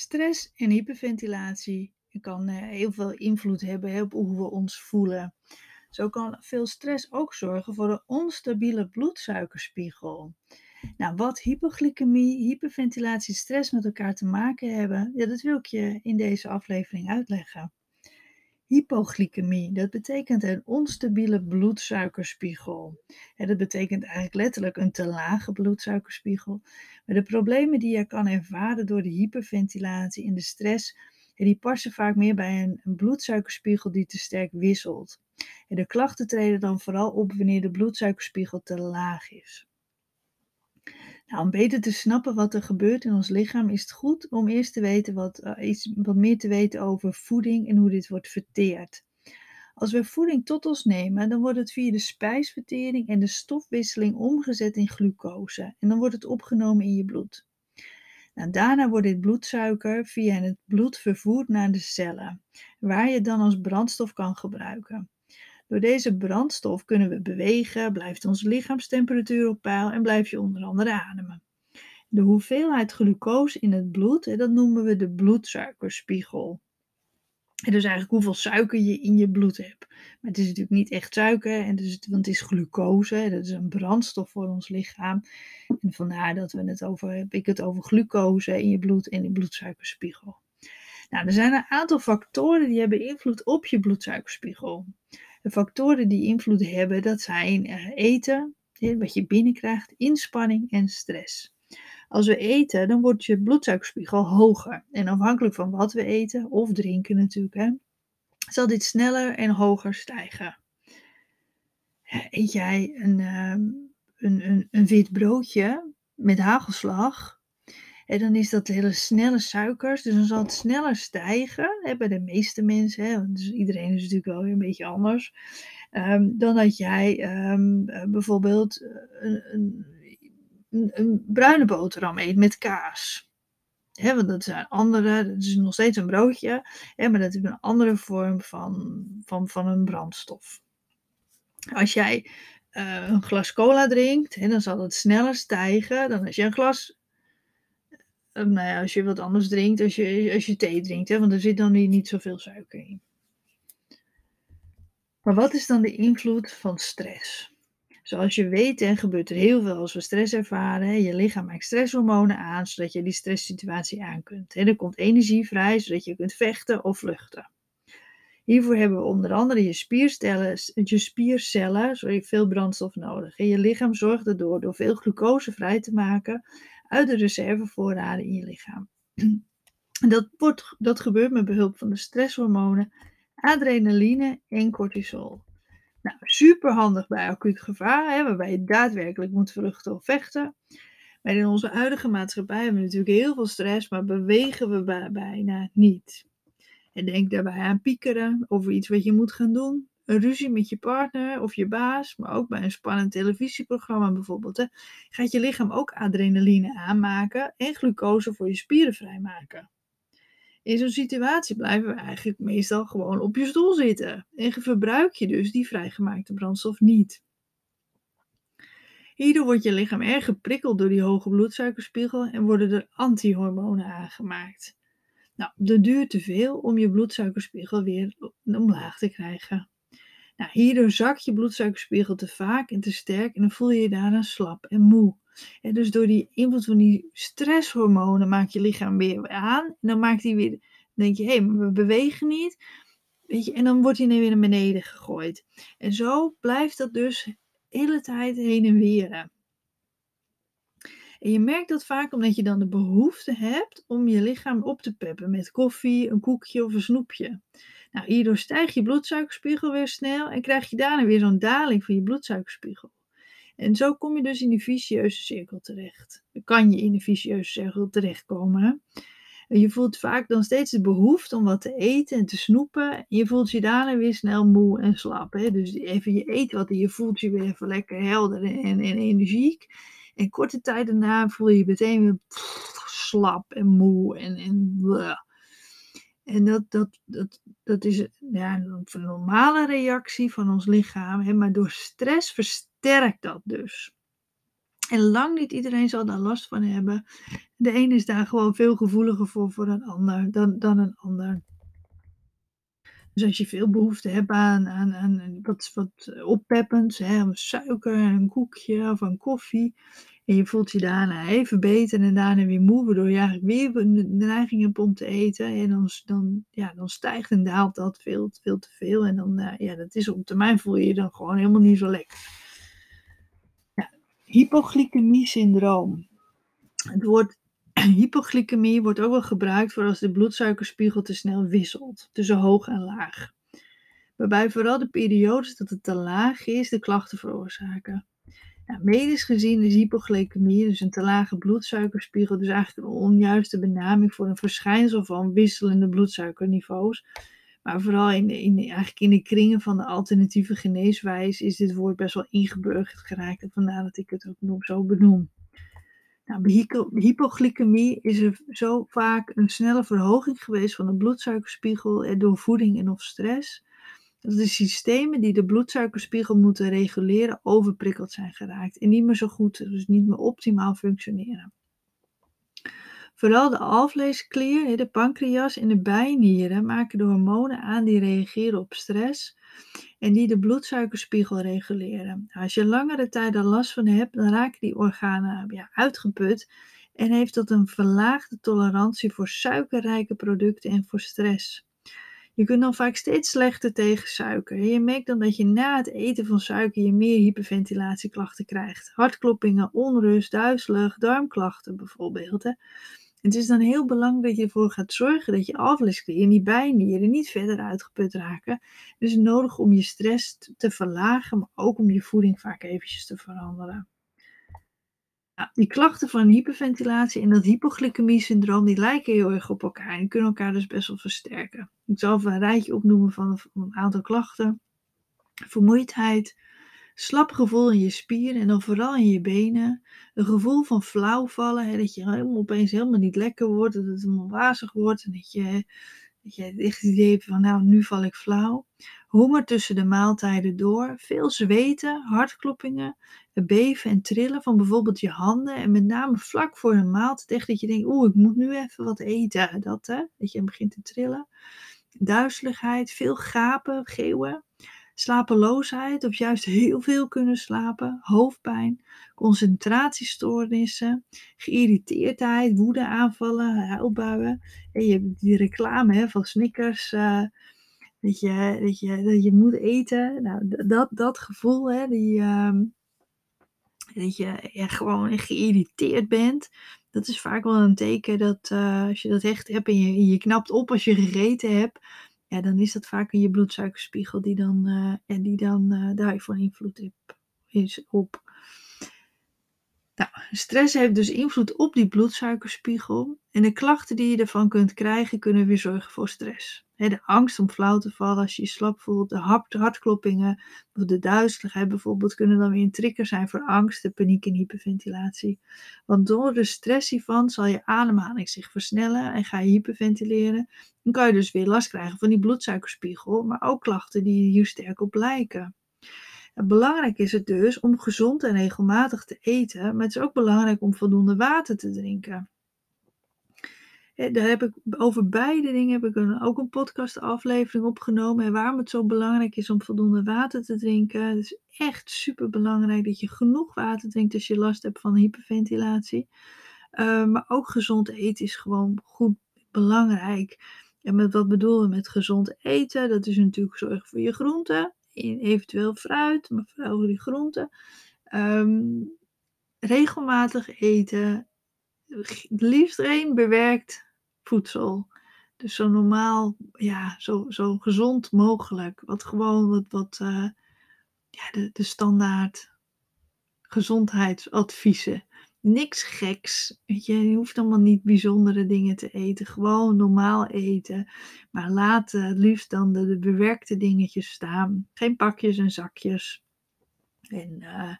Stress en hyperventilatie kan eh, heel veel invloed hebben op hoe we ons voelen. Zo kan veel stress ook zorgen voor een onstabiele bloedsuikerspiegel. Nou, wat hypoglycemie, hyperventilatie, stress met elkaar te maken hebben, ja, dat wil ik je in deze aflevering uitleggen. Hypoglycemie, dat betekent een onstabiele bloedsuikerspiegel. Dat betekent eigenlijk letterlijk een te lage bloedsuikerspiegel. Maar de problemen die je kan ervaren door de hyperventilatie en de stress, die passen vaak meer bij een, een bloedsuikerspiegel die te sterk wisselt. En de klachten treden dan vooral op wanneer de bloedsuikerspiegel te laag is. Om beter te snappen wat er gebeurt in ons lichaam, is het goed om eerst te weten wat, uh, iets, wat meer te weten over voeding en hoe dit wordt verteerd. Als we voeding tot ons nemen, dan wordt het via de spijsvertering en de stofwisseling omgezet in glucose. En dan wordt het opgenomen in je bloed. Nou, daarna wordt dit bloedsuiker via het bloed vervoerd naar de cellen, waar je het dan als brandstof kan gebruiken. Door deze brandstof kunnen we bewegen, blijft onze lichaamstemperatuur op peil en blijf je onder andere ademen. De hoeveelheid glucose in het bloed, dat noemen we de bloedsuikerspiegel. Dus eigenlijk hoeveel suiker je in je bloed hebt. Maar het is natuurlijk niet echt suiker, en dus, want het is glucose. Dat is een brandstof voor ons lichaam. En vandaar dat we het over, heb ik het over glucose in je bloed en de bloedsuikerspiegel. Nou, er zijn een aantal factoren die hebben invloed op je bloedsuikerspiegel. De factoren die invloed hebben, dat zijn eh, eten, wat je binnenkrijgt, inspanning en stress. Als we eten, dan wordt je bloedsuikerspiegel hoger. En afhankelijk van wat we eten, of drinken natuurlijk, hè, zal dit sneller en hoger stijgen. Eet jij een, ehm, een, een, een wit broodje met hagelslag, en dan is dat hele snelle suikers, dus dan zal het sneller stijgen hè, bij de meeste mensen. Hè, dus iedereen is natuurlijk wel weer een beetje anders. Ehm, dan dat jij ehm, eh, bijvoorbeeld eh, een, een, een, bruine boterham eet met kaas. Want dat zijn andere, dat is nog steeds een broodje, maar dat is een andere vorm van, van, van een brandstof. Als jij uh, een glas cola drinkt, dan zal het sneller stijgen dan als je een glas nou ja, als je wat anders drinkt, als je, als je thee drinkt, hè, want er zit dan niet zoveel suiker in. Maar wat is dan de invloed van stress? Zoals je weet, hè, gebeurt er heel veel als we stress ervaren. Hè. Je lichaam maakt stresshormonen aan, zodat je die stresssituatie aan kunt. Hè. Er komt energie vrij, zodat je kunt vechten of vluchten. Hiervoor hebben we onder andere je spiercellen, je spiercellen sorry, veel brandstof nodig. En je lichaam zorgt erdoor door veel glucose vrij te maken uit de reservevoorraden in je lichaam. Dat, wordt, dat gebeurt met behulp van de stresshormonen adrenaline en cortisol. Nou, super handig bij acuut gevaar, hè, waarbij je daadwerkelijk moet vluchten of vechten. Maar in onze huidige maatschappij hebben we natuurlijk heel veel stress, maar bewegen we bijna niet. En denk daarbij aan piekeren over iets wat je moet gaan doen een ruzie met je partner of je baas, maar ook bij een spannend televisieprogramma bijvoorbeeld, hè, gaat je lichaam ook adrenaline aanmaken en glucose voor je spieren vrijmaken. In zo'n situatie blijven we eigenlijk meestal gewoon op je stoel zitten en verbruik je dus die vrijgemaakte brandstof niet. Hierdoor wordt je lichaam erg geprikkeld door die hoge bloedsuikerspiegel en worden er antihormonen aangemaakt. Nou, dat duurt te veel om je bloedsuikerspiegel weer omlaag te krijgen. Nou, hierdoor zakt je bloedsuikerspiegel te vaak en te sterk en dan voel je je daarna slap en moe. En dus door die invloed van die stresshormonen maakt je lichaam weer aan. En dan maakt hij weer, denk je, hé, hey, we bewegen niet. Weet je, en dan wordt hij weer naar beneden gegooid. En zo blijft dat dus de hele tijd heen en weer. En je merkt dat vaak omdat je dan de behoefte hebt om je lichaam op te peppen met koffie, een koekje of een snoepje. Nou, hierdoor stijgt je bloedsuikerspiegel weer snel en krijg je daarna weer zo'n daling van je bloedsuikerspiegel. En zo kom je dus in die vicieuze cirkel terecht. Kan je in de vicieuze cirkel terechtkomen. En je voelt vaak dan steeds de behoefte om wat te eten en te snoepen. En je voelt je daarna weer snel moe en slap. Hè? Dus even je eet wat en je voelt je weer even lekker helder en, en energiek. En korte tijd daarna voel je je meteen weer slap en moe en, en en dat, dat, dat, dat is ja, een normale reactie van ons lichaam, hè, maar door stress versterkt dat dus. En lang niet iedereen zal daar last van hebben. De een is daar gewoon veel gevoeliger voor, voor een ander dan, dan een ander. Dus als je veel behoefte hebt aan, aan, aan wat, wat oppeppends, hè, suiker en een koekje of een koffie. En je voelt je daarna even beter en daarna weer moe, waardoor je eigenlijk weer de neiging hebt om te eten. En dan, dan, ja, dan stijgt en daalt dat veel, veel te veel. En dan, uh, ja, dat is op termijn voel je je dan gewoon helemaal niet zo lekker. Ja, hypoglycemie-syndroom. Het woord hypoglycemie wordt ook wel gebruikt voor als de bloedsuikerspiegel te snel wisselt tussen hoog en laag. Waarbij vooral de periodes dat het te laag is de klachten veroorzaken. Ja, medisch gezien is hypoglycemie, dus een te lage bloedsuikerspiegel, dus eigenlijk een onjuiste benaming voor een verschijnsel van wisselende bloedsuikerniveaus. Maar vooral in, in, eigenlijk in de kringen van de alternatieve geneeswijze is dit woord best wel ingeburgerd geraakt. Vandaar dat ik het ook nog zo benoem. Nou, hypoglycemie is er zo vaak een snelle verhoging geweest van de bloedsuikerspiegel door voeding en of stress. Dat de systemen die de bloedsuikerspiegel moeten reguleren overprikkeld zijn geraakt en niet meer zo goed, dus niet meer optimaal functioneren. Vooral de alvleesklier, de pancreas en de bijnieren maken de hormonen aan die reageren op stress en die de bloedsuikerspiegel reguleren. Als je langere tijd er last van hebt, dan raken die organen ja, uitgeput en heeft dat een verlaagde tolerantie voor suikerrijke producten en voor stress. Je kunt dan vaak steeds slechter tegen suiker. Je merkt dan dat je na het eten van suiker je meer hyperventilatieklachten krijgt. Hartkloppingen, onrust, duizelig, darmklachten bijvoorbeeld. Hè. Het is dan heel belangrijk dat je ervoor gaat zorgen dat je alvleesklieren en die bijnieren niet verder uitgeput raken. Dus het is nodig om je stress te verlagen, maar ook om je voeding vaak eventjes te veranderen. Nou, die klachten van hyperventilatie en dat hypoglycemie-syndroom, die lijken heel erg op elkaar en kunnen elkaar dus best wel versterken. Ik zal even een rijtje opnoemen van een aantal klachten. Vermoeidheid, slap gevoel in je spieren en dan vooral in je benen. Een gevoel van flauwvallen, hè, dat je helemaal opeens helemaal niet lekker wordt, dat het helemaal wazig wordt en dat je, dat je echt het idee hebt van nou, nu val ik flauw. Honger tussen de maaltijden door, veel zweten, hartkloppingen, beven en trillen van bijvoorbeeld je handen en met name vlak voor een maaltijd dat je denkt, oeh, ik moet nu even wat eten, dat hè, dat je begint te trillen. Duizeligheid, veel gapen, geeuwen slapeloosheid of juist heel veel kunnen slapen, hoofdpijn, concentratiestoornissen, geïrriteerdheid, woedeaanvallen, huilbuien. En je hebt die reclame hè, van Snickers, uh, dat, je, dat, je, dat je moet eten. Nou, dat, dat gevoel, hè, die, uh, dat je gewoon geïrriteerd bent. Dat is vaak wel een teken dat uh, als je dat echt hebt en je, je knapt op als je gegeten hebt, ja, dan is dat vaak in je bloedsuikerspiegel die dan, en die dan uh, daarvan invloed is op. Nou, stress heeft dus invloed op die bloedsuikerspiegel. En de klachten die je ervan kunt krijgen, kunnen weer zorgen voor stress. de angst om flauw te vallen als je je slap voelt, de hartkloppingen, of de duizeligheid bijvoorbeeld, kunnen dan weer een trigger zijn voor angst, de paniek en hyperventilatie. Want door de stress hiervan zal je ademhaling zich versnellen en ga je hyperventileren. Dan kan je dus weer last krijgen van die bloedsuikerspiegel, maar ook klachten die hier sterk op lijken. Belangrijk is het dus om gezond en regelmatig te eten, maar het is ook belangrijk om voldoende water te drinken. Daar heb ik, over beide dingen heb ik een, ook een podcastaflevering opgenomen. En waarom het zo belangrijk is om voldoende water te drinken. Het is echt super belangrijk dat je genoeg water drinkt als je last hebt van hyperventilatie. Uh, maar ook gezond eten is gewoon goed belangrijk. En met wat bedoelen we met gezond eten? Dat is natuurlijk zorgen voor je groenten eventueel fruit, maar vooral die groenten. Um, regelmatig eten. Liefst geen bewerkt voedsel. Dus zo normaal, ja, zo, zo gezond mogelijk. Wat gewoon wat, wat uh, ja, de, de standaard gezondheidsadviezen niks geks. Je, hoeft allemaal niet bijzondere dingen te eten. Gewoon normaal eten. Maar laat het liefst dan de, bewerkte dingetjes staan. Geen pakjes en zakjes. En, uh,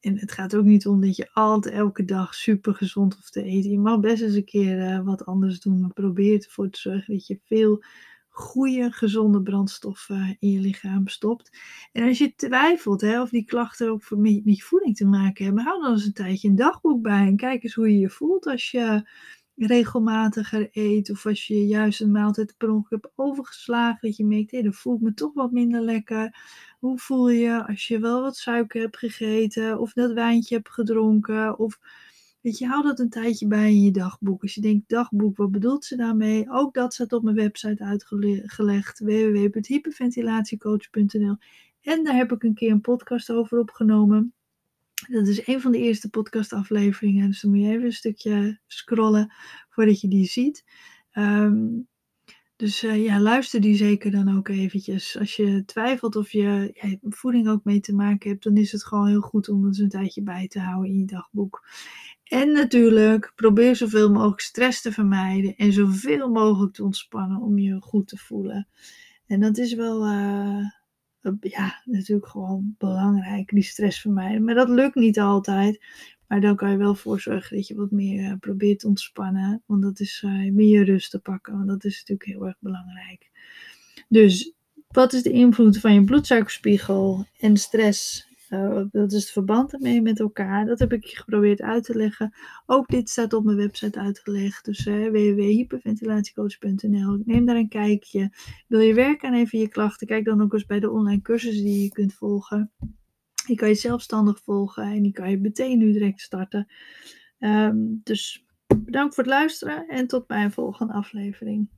en het gaat ook niet om dat je altijd elke dag super gezond hoeft te eten. Je mag best eens een keer uh, wat anders doen. Maar probeer ervoor te zorgen dat je veel goede, gezonde brandstoffen in je lichaam stopt. En als je twijfelt hè, of die klachten ook met, je voeding te maken hebben, hou dan eens een tijdje een dagboek bij en kijk eens hoe je je voelt als je regelmatiger eet of als je juist een maaltijd per ongeluk hebt overgeslagen, dat je merkt, hé, dat voelt me toch wat minder lekker. Hoe voel je als je wel wat suiker hebt gegeten of dat wijntje hebt gedronken of Weet je, hou dat een tijdje bij in je dagboek. Als je denkt, dagboek, wat bedoelt ze daarmee? Ook dat staat op mijn website uitgelegd, www.hyperventilatiecoach.nl. En daar heb ik een keer een podcast over opgenomen. Dat is een van de eerste podcastafleveringen. Dus dan moet je even een stukje scrollen voordat je die ziet. Ehm, dus uh, ja, luister die zeker dan ook eventjes. Als je twijfelt of je voeding ook mee te maken hebt, dan is het gewoon heel goed om het een tijdje bij te houden in je dagboek. En natuurlijk, probeer zoveel mogelijk stress te vermijden en zoveel mogelijk te ontspannen om je goed te voelen. En dat is wel, uh, ja, natuurlijk gewoon belangrijk, die stress vermijden. Maar dat lukt niet altijd. Maar dan kan je wel voor zorgen dat je wat meer uh, probeert te ontspannen. Want dat is meer rust te pakken. Want dat is natuurlijk heel erg belangrijk. Dus wat is de invloed van je bloedsuikerspiegel en stress uh, dat is het verband ermee met elkaar. Dat heb ik geprobeerd uit te leggen. Ook dit staat op mijn website uitgelegd. Dus uh, www.hyperventilatiecoach.nl. Neem daar een kijkje. Wil je werken aan even je klachten? Kijk dan ook eens bij de online cursussen die je kunt volgen. Die kan je zelfstandig volgen en die kan je meteen nu direct starten. Um, dus bedankt voor het luisteren en tot bij een volgende aflevering.